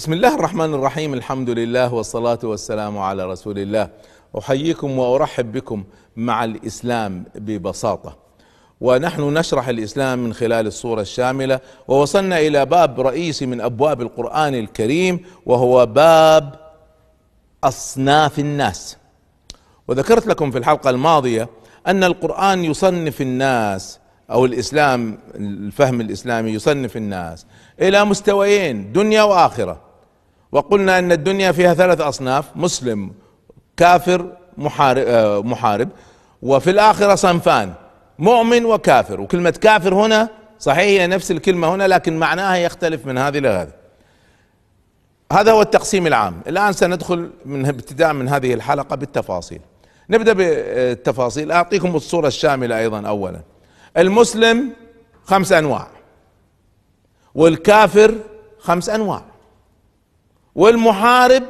بسم الله الرحمن الرحيم الحمد لله والصلاة والسلام على رسول الله أحييكم وأرحب بكم مع الإسلام ببساطة ونحن نشرح الإسلام من خلال الصورة الشاملة ووصلنا إلى باب رئيسي من أبواب القرآن الكريم وهو باب أصناف الناس وذكرت لكم في الحلقة الماضية أن القرآن يصنف الناس أو الاسلام الفهم الاسلامي يصنف الناس إلى مستويين دنيا واخره وقلنا إن الدنيا فيها ثلاث أصناف مسلم كافر محارب, آه، محارب وفي الآخرة صنفان مؤمن وكافر. وكلمة كافر هنا صحيح هي نفس الكلمة هنا لكن معناها يختلف من هذه لهذه هذا هو التقسيم العام. الآن سندخل من ابتداء من هذه الحلقة بالتفاصيل. نبدأ بالتفاصيل. أعطيكم الصورة الشاملة أيضا اولا. المسلم خمس أنواع والكافر خمس أنواع. والمحارب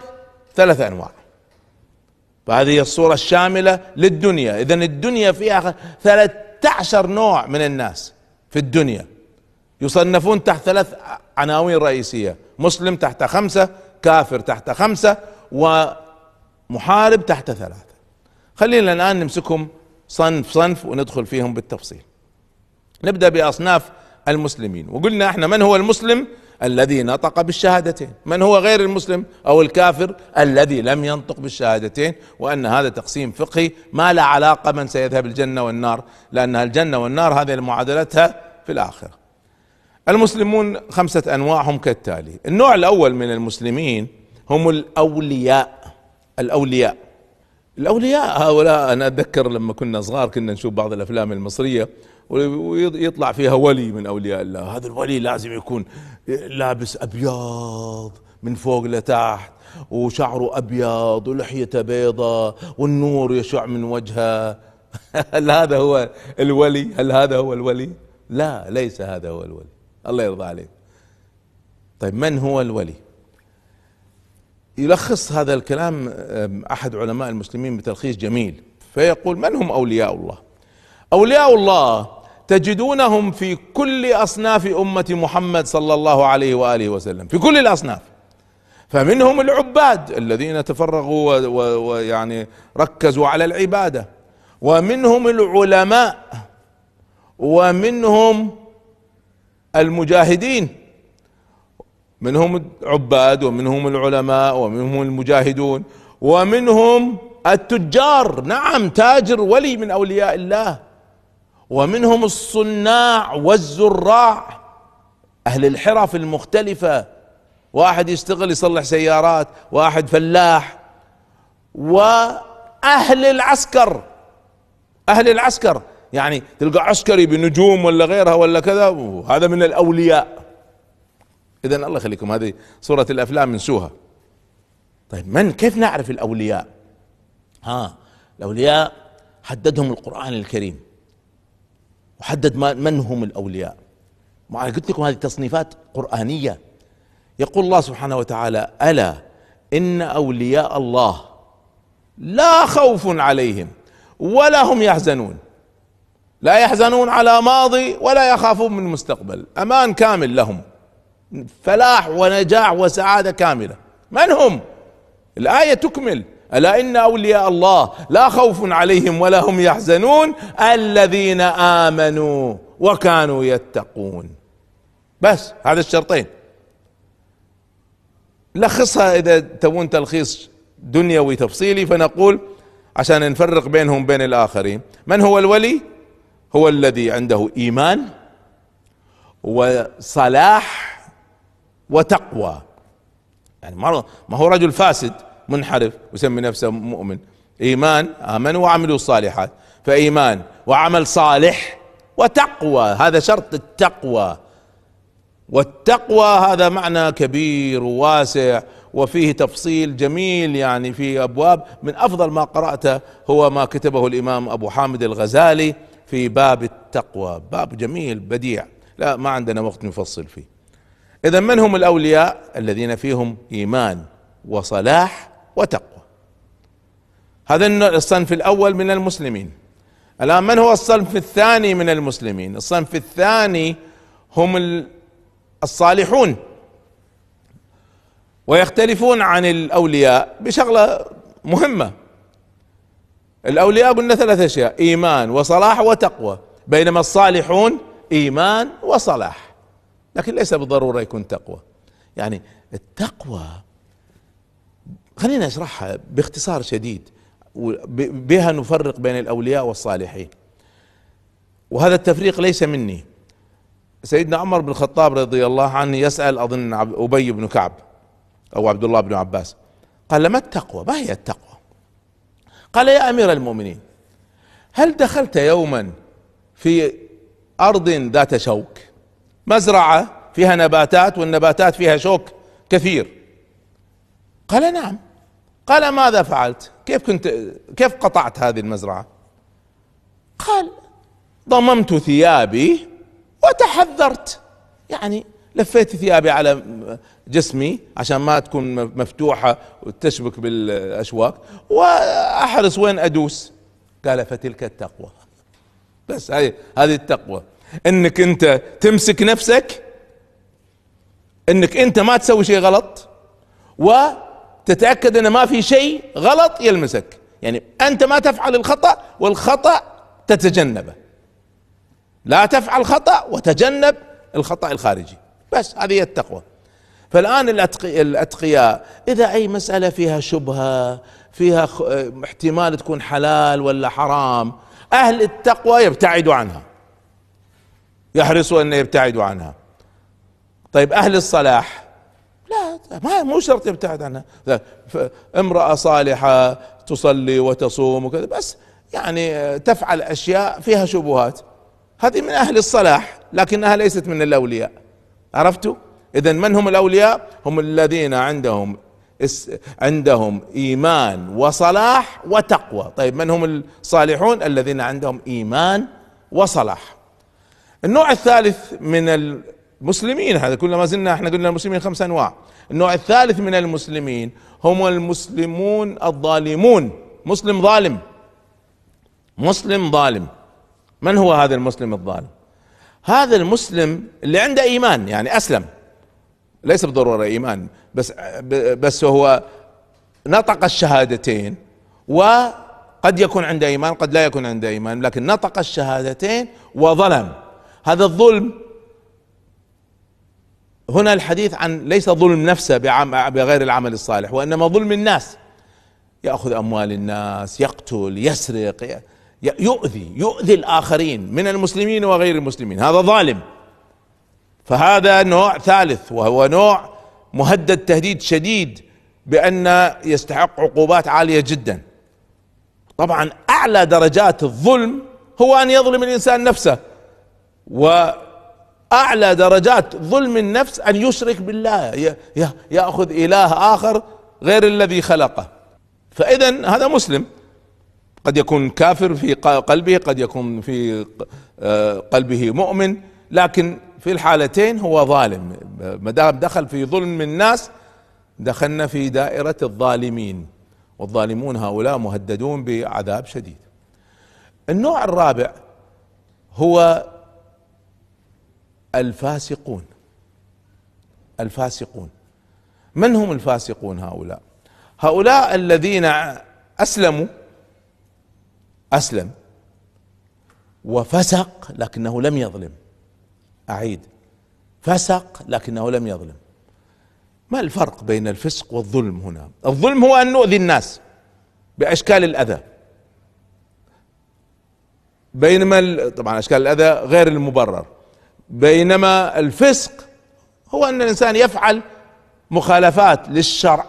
ثلاث أنواع. فهذه الصورة الشاملة للدنيا. اذا الدنيا فيها ثلاثة عشر نوع من الناس في الدنيا. يصنفون تحت ثلاث عناوين رئيسية. مسلم تحت خمسة كافر تحت خمسة ومحارب تحت ثلاثة. خلينا الآن نمسكهم صنف صنف وندخل فيهم بالتفصيل. نبدأ بأصناف المسلمين. وقلنا إحنا من هو المسلم؟ الذي نطق بالشهادتين. من هو غير المسلم؟ أو الكافر الذي لم ينطق بالشهادتين؟ وأن هذا تقسيم فقهي ما له علاقة من سيذهب الجنة والنار لأن الجنة والنار هذه معادلتها في الآخرة. المسلمون خمسة أنواع هم كالتالي. النوع الأول من المسلمين هم الأولياء. الأولياء. الأولياء هؤلاء أنا أتذكر لما كنا صغار كنا نشوف بعض الأفلام المصرية ويطلع فيها ولي من أولياء الله. هذا الولي لازم يكون لابس أبيض من فوق لتحت وشعره أبيض ولحيته بيضة والنور يشع من وجهه. هل هذا هو الولي؟ هل هذا هو الولي؟ لا ليس هذا هو الولي. الله يرضى عليك. طيب من هو الولي؟ يلخص هذا الكلام أحد علماء المسلمين بتلخيص جميل فيقول من هم أولياء الله؟ أولياء الله تجدونهم في كل أصناف أمة محمد صلى الله عليه وآله وسلم. في كل الأصناف. فمنهم العباد الذين تفرغوا ويعني ركزوا على العبادة. ومنهم العلماء. ومنهم المجاهدين. منهم العباد ومنهم العلماء ومنهم المجاهدون ومنهم التجار. نعم تاجر ولي من أولياء الله. ومنهم الصناع والزراع أهل الحرف المختلفة. واحد يشتغل يصلح سيارات واحد فلاح. وأهل العسكر أهل العسكر. يعني تلقى عسكري بنجوم ولا غيرها ولا كذا هذا من الأولياء. اذا الله يخليكم هذه صورة الأفلام نسوها طيب من؟ كيف نعرف الأولياء؟ ها الأولياء حددهم القرآن الكريم. وحدد من هم الأولياء. ما قلت لكم هذه تصنيفات قرآنية. يقول الله سبحانه وتعالى ألا إن أولياء الله لا خوف عليهم ولا هم يحزنون. لا يحزنون على ماضي ولا يخافون من مستقبل أمان كامل لهم. فلاح ونجاح وسعادة كاملة. من هم؟ الآية تكمل. ألا إن أولياء الله لا خوف عليهم ولا هم يحزنون؟ الذين آمنوا وكانوا يتقون. بس هذا الشرطين. لخصها إذا تبون تلخيص دنيوي تفصيلي فنقول عشان نفرق بينهم بين الآخرين. من هو الولي؟ هو الذي عنده إيمان وصلاح وتقوى. يعني ما هو رجل فاسد. منحرف ويسمي نفسه مؤمن. إيمان امنوا وعملوا الصالحات. فإيمان وعمل صالح وتقوى هذا شرط التقوى. والتقوى هذا معنى كبير وواسع وفيه تفصيل جميل يعني في أبواب. من أفضل ما قرأته هو ما كتبه الإمام أبو حامد الغزالي في باب التقوى. باب جميل بديع. لا ما عندنا وقت نفصل فيه. اذا من هم الأولياء الذين فيهم إيمان وصلاح وتقوى. هذا الصنف الأول من المسلمين. الآن من هو الصنف الثاني من المسلمين؟ الصنف الثاني هم الصالحون. ويختلفون عن الأولياء بشغلة مهمة. الأولياء قلنا ثلاث أشياء إيمان وصلاح وتقوى. بينما الصالحون إيمان وصلاح. لكن ليس بالضروره يكون تقوى. يعني التقوى خلينا نشرحها باختصار شديد بها نفرق بين الأولياء والصالحين. وهذا التفريق ليس مني. سيدنا عمر بن الخطاب رضي الله عنه يسأل أظن أبي بن كعب أو عبد الله بن عباس قال ما التقوى؟ ما هي التقوى؟ قال يا أمير المؤمنين هل دخلت يوما في أرض ذات شوك؟ مزرعة فيها نباتات والنباتات فيها شوك كثير. قال نعم. قال ماذا فعلت؟ كيف كنت كيف قطعت هذه المزرعة؟ قال ضممت ثيابي وتحذرت. يعني لفيت ثيابي على جسمي عشان ما تكون مفتوحة وتشبك بالأشواك وأحرص وين أدوس؟ قال فتلك التقوى. بس هذه هذه التقوى. إنك أنت تمسك نفسك إنك أنت ما تسوي شيء غلط وتتاكد إن ما في شيء غلط يلمسك. يعني أنت ما تفعل الخطأ والخطأ تتجنبه. لا تفعل خطأ وتجنب الخطأ الخارجي. بس هذه هي التقوى. فالآن الأتقياء إذا أي مسألة فيها شبهة فيها احتمال تكون حلال ولا حرام أهل التقوى يبتعدوا عنها. يحرصوا أن يبتعدوا عنها. طيب أهل الصلاح لا ما مو شرط يبتعد عنها. امرأة صالحة تصلي وتصوم وكذا بس يعني تفعل أشياء فيها شبهات. هذه من أهل الصلاح لكنها ليست من الأولياء. عرفتوا؟ اذا من هم الأولياء؟ هم الذين عندهم عندهم إيمان وصلاح وتقوى. طيب من هم الصالحون؟ الذين عندهم إيمان وصلاح. النوع الثالث من المسلمين هذا كل ما زلنا إحنا قلنا المسلمين خمس أنواع. النوع الثالث من المسلمين هم المسلمون الظالمون. مسلم ظالم. مسلم ظالم. من هو هذا المسلم الظالم؟ هذا المسلم اللي عنده إيمان يعني أسلم. ليس بالضروره إيمان بس بس هو نطق الشهادتين وقد يكون عنده إيمان قد لا يكون عنده إيمان لكن نطق الشهادتين وظلم. هذا الظلم هنا الحديث عن ليس ظلم نفسه بغير العمل الصالح وإنما ظلم الناس. يأخذ أموال الناس يقتل يسرق يؤذي يؤذي الآخرين من المسلمين وغير المسلمين. هذا ظالم. فهذا نوع ثالث وهو نوع مهدد تهديد شديد بأن يستحق عقوبات عالية جدا. طبعا أعلى درجات الظلم هو أن يظلم الإنسان نفسه واعلى درجات ظلم النفس أن يشرك بالله. يأخذ إله آخر غير الذي خلقه. فاذا هذا مسلم. قد يكون كافر في قلبه قد يكون في آه، قلبه مؤمن لكن في الحالتين هو ظالم. ما دام دخل في ظلم الناس دخلنا في دائرة الظالمين. والظالمون هؤلاء مهددون بعذاب شديد. النوع الرابع هو الفاسقون. الفاسقون. من هم الفاسقون هؤلاء؟ هؤلاء الذين أسلموا. أسلم. وفسق لكنه لم يظلم. أعيد. فسق لكنه لم يظلم. ما الفرق بين الفسق والظلم هنا؟ الظلم هو أن نؤذي الناس بأشكال الأذى. بينما طبعا أشكال الأذى غير المبرر. بينما الفسق هو أن الإنسان يفعل مخالفات للشرع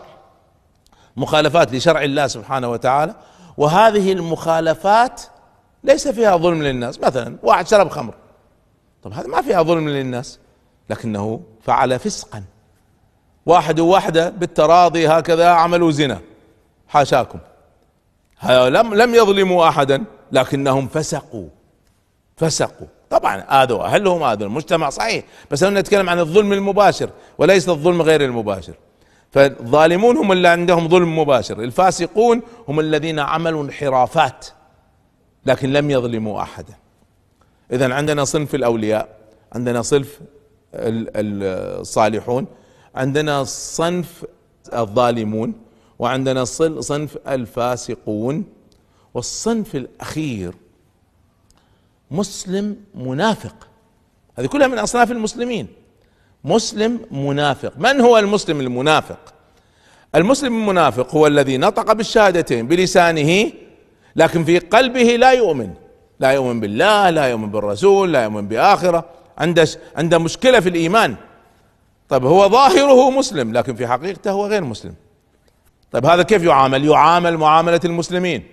مخالفات لشرع الله سبحانه وتعالى وهذه المخالفات ليس فيها ظلم للناس. مثلا واحد شرب خمر. طب هذا ما فيها ظلم للناس لكنه فعل فسقا. واحد وواحدة بالتراضي هكذا عملوا زنا حاشاكم. لم لم يظلموا احدا لكنهم فسقوا فسقوا. طبعا اذوا اهلهم اذوا المجتمع صحيح. بس أنا نتكلم عن الظلم المباشر وليس الظلم غير المباشر. فالظالمون هم اللي عندهم ظلم مباشر. الفاسقون هم الذين عملوا انحرافات لكن لم يظلموا احدا. اذا عندنا صنف الأولياء عندنا صنف الصالحون عندنا صنف الظالمون وعندنا صنف الفاسقون والصنف الأخير مسلم منافق. هذه كلها من أصناف المسلمين. مسلم منافق. من هو المسلم المنافق؟ المسلم المنافق هو الذي نطق بالشهادتين بلسانه لكن في قلبه لا يؤمن. لا يؤمن بالله لا يؤمن بالرسول لا يؤمن بآخرة. عنده عنده مشكلة في الإيمان. طيب هو ظاهره مسلم لكن في حقيقته هو غير مسلم. طيب هذا كيف يعامل؟ يعامل معاملة المسلمين.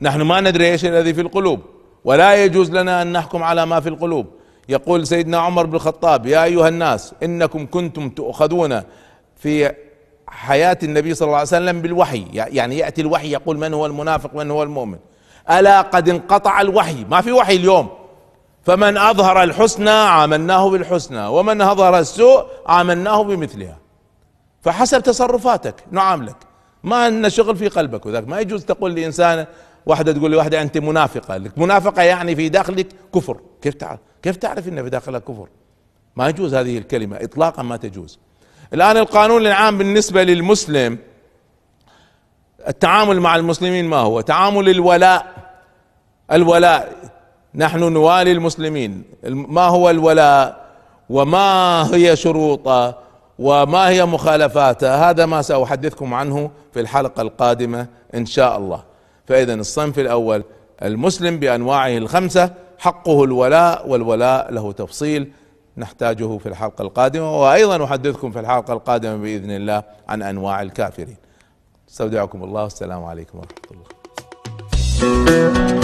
نحن ما ندري إيش الذي في القلوب. ولا يجوز لنا أن نحكم على ما في القلوب. يقول سيدنا عمر بن الخطاب يا أيها الناس إنكم كنتم تؤخذون في حياة النبي صلى الله عليه وسلم بالوحي. يعني يأتي الوحي يقول من هو المنافق من هو المؤمن. ألا قد انقطع الوحي ما في وحي اليوم. فمن أظهر الحسنى عاملناه بالحسنى ومن أظهر السوء عاملناه بمثلها. فحسب تصرفاتك نعاملك ما أن شغل في قلبك وذاك. ما يجوز تقول لإنسان واحدة تقول لي واحدة أنت منافقة. لك منافقة يعني في داخلك كفر. كيف تعرف كيف تعرف أن في داخلها كفر؟ ما يجوز هذه الكلمة. إطلاقا ما تجوز. الآن القانون العام بالنسبة للمسلم التعامل مع المسلمين ما هو؟ تعامل الولاء. الولاء. نحن نوالي المسلمين. ما هو الولاء؟ وما هي شروطه؟ وما هي مخالفاته؟ هذا ما سأحدثكم عنه في الحلقة القادمة إن شاء الله. فإذا الصنف الأول المسلم بأنواعه الخمسة حقه الولاء والولاء له تفصيل نحتاجه في الحلقة القادمة وأيضا أحدثكم في الحلقة القادمة بإذن الله عن أنواع الكافرين. أستودعكم الله. والسلام عليكم ورحمة الله.